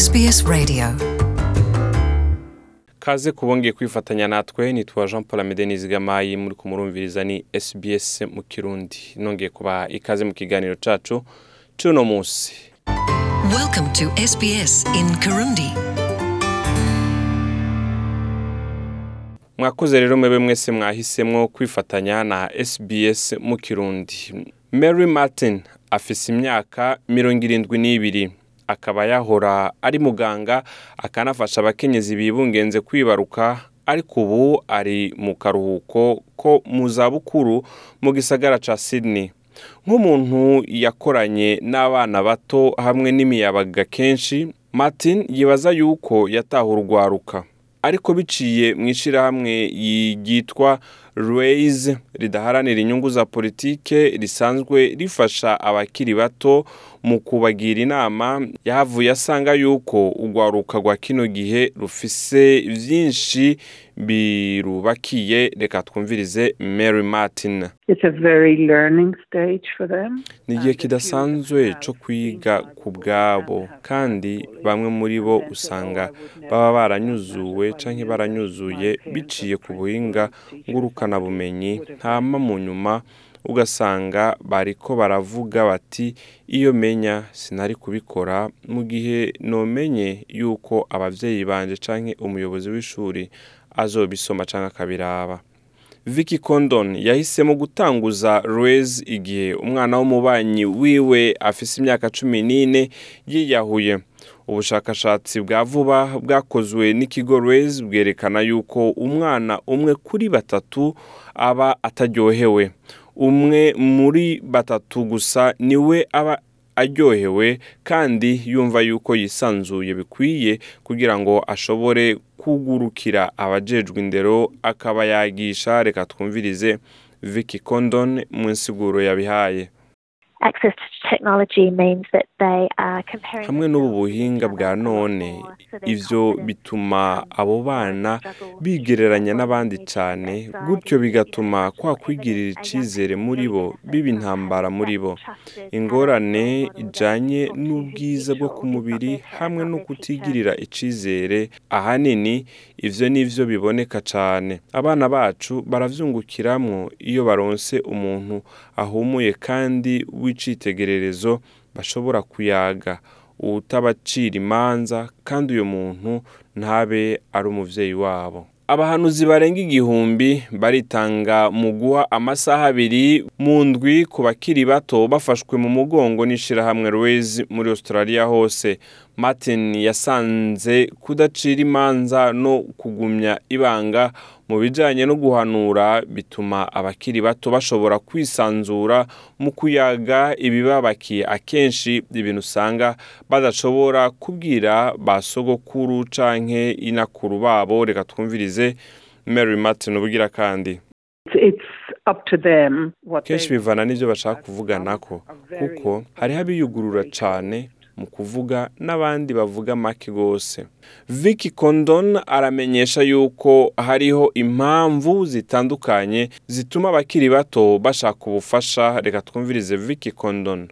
SBS Radio. Kaze kubongeye kwifatanya natwe nitwa jean paul amede nizigamayi muri kumurumviriza ni sbs mu kirundi. Nongeye kubaha ikaze mu kiganiro cacu c'uno munsi. Welcome to SBS in Kirundi. Mwakoze rero mwebe mwese mwahisemwo kwifatanya na sbs mu kirundi. Mary martin afise imyaka mirongo irindwi n'ibiri. Akaba yahora ari muganga akanafasha abakenyezi bibungenze kwibaruka ariko ubu ari mu karuhuko ko mu zabukuru mu gisagara ca sydney. Nk'umuntu yakoranye n'abana bato hamwe n'imiyabaga kenshi martin yibaza yuko yatahura urwaruka. Ariko biciye mu ishyirahamwe ryitwa Raise ridaharanira inyungu za politike risanzwe rifasha abakiri bato mu kubagira inama yahavuye asanga yuko urwaruka rwa kino gihe rufise byinshi birubakiye. Reka twumvirize Mary Martin. It's a very learning stage for them. ni igihe kidasanzwe cyo kwiga ku bwabo kandi bamwe muri bo usanga baba baranyuzuwe canke baranyuzuye biciye ku buhinga ngurukanabumenyi hama mu nyuma ugasanga bariko baravuga bati iyo menya sinari kubikora. Mu gihe nomenye yuko abavyeyi banje canke umuyobozi w'ishuri azobisoma canke akabiraba. Vicky Condon yahisemo gutanguza Raise igihe umwana w'umubanyi wiwe afise imyaka cumi n'ine yiyahuye. Ubushakashatsi bwa vuba bwakozwe n'ikigo Raise bwerekana yuko umwana umwe kuri batatu aba ataryohewe. Umwe muri batatu gusa ni we aba aryohewe kandi yumva yuko yisanzuye bikwiye kugira ngo ashobore kugurukira abajejwe indero akaba yagisha reka twumvirize Vicky Condon mu nsiguro yabihaye. Hamwe n'ubu buhinga bwa none confidence bituma abo bana bigereranya n'abandi anxiety, gutyo bigatuma kwa kwigirira person muri bo biba intambara muri bo. ingorane to n'ubwiza bwo ku mubiri hamwe no kutigirira icizere ahanini ivyo nivyo biboneka cane. Abana bacu baravyungukiramwo iyo baronse umuntu ahumuye kandi w'icitegererezo bashobora kuyaga. Uwutabacira imanza kandi uyo muntu ntabe ari umuvyeyi wabo. Abahanuzi barenga igihumbi baritanga mu guha amasaha abiri mu ndwi ku bakiri bato bafashwe mu mugongo n'ishirahamwe Raise muri Australia hose. Martin yasanze kudacira imanza no kugumya ibanga mu bijanye no guhanura bituma abakiri bato bashobora kwisanzura mu kuyaga ibibabakiye. Akenshi ibintu usanga badashobora kubwira ba sogokuru canke inakuru babo. Reka twumvirize Mary Martin ubugira kandi. Kenshi bivana n'ivyo bashaka kuvuganako kuko hariho abiyugurura cane mu kuvuga n'abandi bavuga make gose Vicky Condon aramenyesha yuko hariho impamvu zitandukanye zituma abakiri bato bashaka ubufasha. Reka twumvirize Vicky Condon.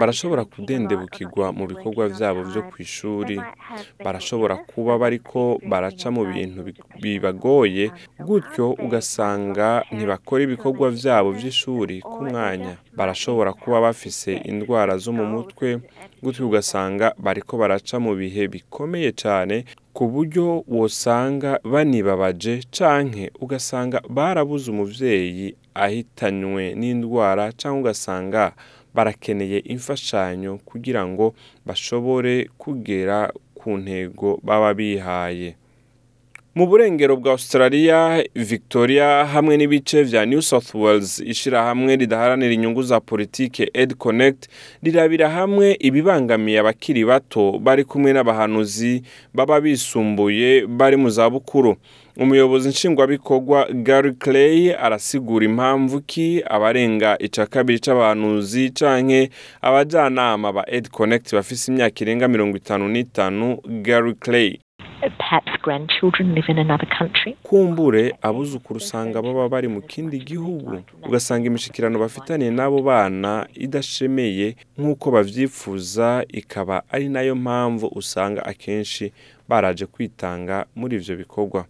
Barashobora kudendebukirwa mu bikorwa They might have mental barashobora kuba bariko baraca mu bintu bibagoye gutyo ugasanga ntibakora ibikorwa vy'ishuri or ku mwanya. barashobora kuba bafise indwara zo mu mutwe. Gutyo ugasanga bariko baraca mu bihe bikomeye cane ku buryo wosanga banibabaje canke ugasanga barabuze umuvyeyi ahitanywe n'indwara canke ugasanga barakeneye imfashanyo kugira ngo bashobore kugera ku ntego baba bihaye. Mu burengero bwa australia victoria hamwe n'ibice vya new south wales ishirahamwe ridaharanira inyungu za politike ed connect rirabira hamwe ibibangamiye abakiri bato bari kumwe n'abahanuzi baba bisumbuye bari mu zabukuru. Umuyobozi nshingwabikorwa gary clay arasigura impamvu ki abarenga ica kabiri c'abahanuzi canke abajyanama ba ed connect bafise imyaka irenga mirongo itanu n'itanu gary clay. Kumbure abuzukuru usanga baba bari mu kindi gihugu. Ugasanga imishikirano bafitaniye n'abo bana idashemeye nk'uko babyifuza ikaba ari na yo mpamvu usanga akenshi baraje kwitanga muri ivyo bikorwa.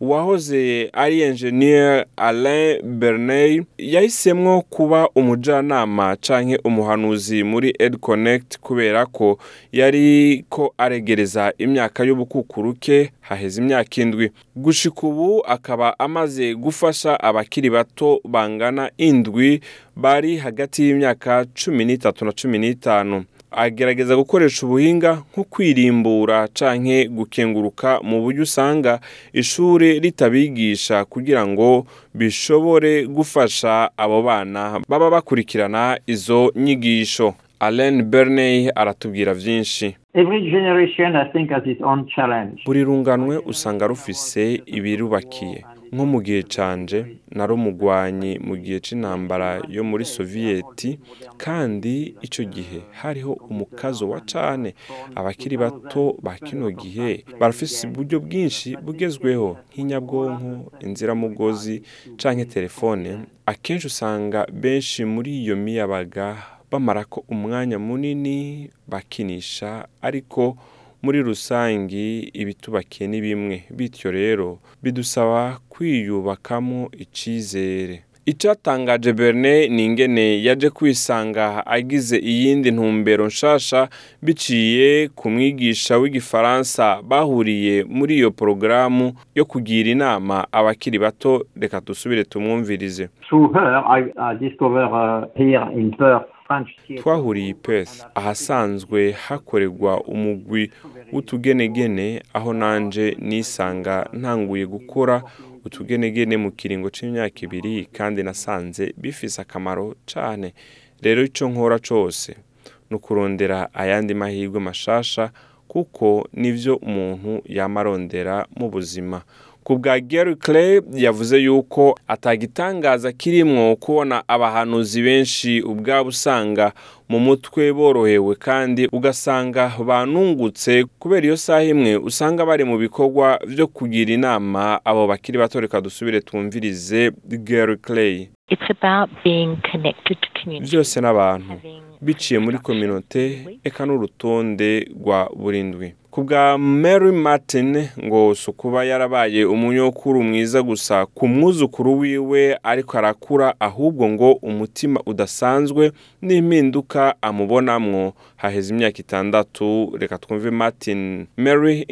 Uwahoze ari enjeniyeri alain bernay yahisemwo kuba umujanama canke umuhanuzi muri ed connect kubera ko yari ko aregereza imyaka y'ubukukuru ke haheze imyaka indwi. Gushika ubu akaba amaze gufasha abakiri bato bangana indwi bari hagati y'imyaka cumi n'itatu na cumi n'itanu. Agerageza gukoresha ubuhinga nko kwirimbura canke gukenguruka mu buryo usanga ishuri ritabigisha kugira ngo bishobore gufasha abo bana baba bakurikirana izo nyigisho. Alain Berney aratubwira vyinshi Every generation, I think, has its own challenge. buri runganwe usanga rufise ibirubakiye. Nko mu gihe canje nari umugwanyi mu gihe c'intambara yo muri soviyeti kandi ico gihe hariho umukazo wa cane. Abakiri bato ba kino gihe barafise uburyo bwinshi bugezweho nk'inyabwonko inziramugozi canke telefone. Akenshi usanga benshi muri iyo miyabaga bamarako umwanya munini bakinisha ariko muri rusangi ibitubakiye ni bimwe. Bityo rero bidusaba kwiyubakamo icizere icyatangaje berne ni ingene yaje kwisanga agize iyindi ntumbero nshasha biciye ku mwigisha w'igifaransa bahuriye muri iyo porogaramu yo kugira inama. Abakiri bato reka dusubire tumwumvirize. Twahuriye i Perth. Ahasanzwe hakorerwa umugwi w'utugenegene aho nanje nisanga ntanguye gukora utugenegene mu kiringo c'imyaka ibiri kandi nasanze bifise akamaro cane. Rero ico nkora cose ni ukurondera ayandi mahirwe mashasha kuko nivyo umuntu yama arondera mu buzima. Ku bwa Gary Clay yavuze yuko atagitangaza kirimwo kubona abahanuzi benshi ubwabo usanga mu mutwe borohewe kandi ugasanga banungutse kubera iyo saha imwe usanga bari mu bikorwa vyo kugira inama. Abo bakiri bato reka dusubire twumvirize Gary Clay. Byose n'abantu biciye muri kominote eka n'urutonde rwa burindwi ku bwa mary martin ngo si ukuba yarabaye umunyokuru mwiza gusa ku mwuzukuru wiwe ariko arakura ahubwo ngo umutima udasanzwe n'impinduka amubonamwo. Haheze imyaka itandatu reka twumve martin. Mary.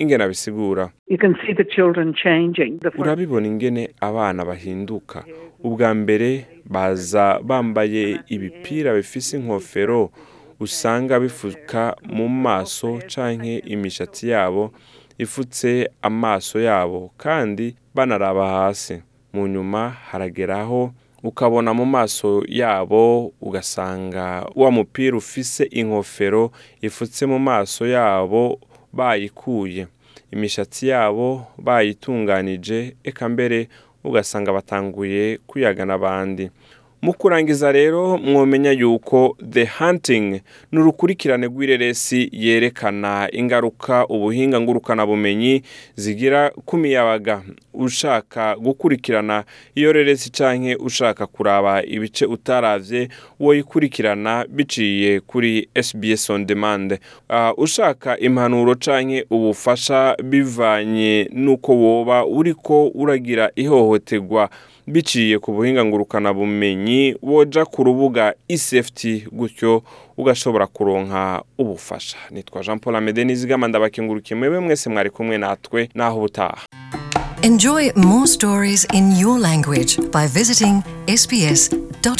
The first urabibona ingene abana bahinduka. Ubwa mbere baza bambaye ibipira bifise inkofero. Usanga bifuka mu maso canke imishatsi yabo ifutse amaso yabo kandi banaraba hasi. Mu nyuma harageraho ukabona mu maso yabo ugasanga wa mupira ufise inkofero ifutse mu maso yabo bayikuye. Imishatsi yabo bayitunganije eka mbere ugasanga batanguye kuyaga n'abandi mu kurangiza rero mwomenya yuko the hunting ni urukurikirane rw'ireresi yerekana ingaruka ubuhinga ngurukanabumenyi zigira ku miyabaga. Ushaka gukurikirana iyo reresi canke ushaka kuraba ibice utaravye woyikurikirana biciye kuri SBS on demand. Uh, ushaka impanuro canke ubufasha bivanye nuko woba uriko uragira ihohoterwa biciye ku buhinga ngurukana bumenyi woja ku rubuga isafety gutyo ugashobora kuronka ubufasha. Nitwa Jean Paul Amede nizigama ndabakengurukiye mwebwe mwese mwari kumwe natwe. Naho ubutaha. Enjoy more stories in your language by visiting sbs.com.au.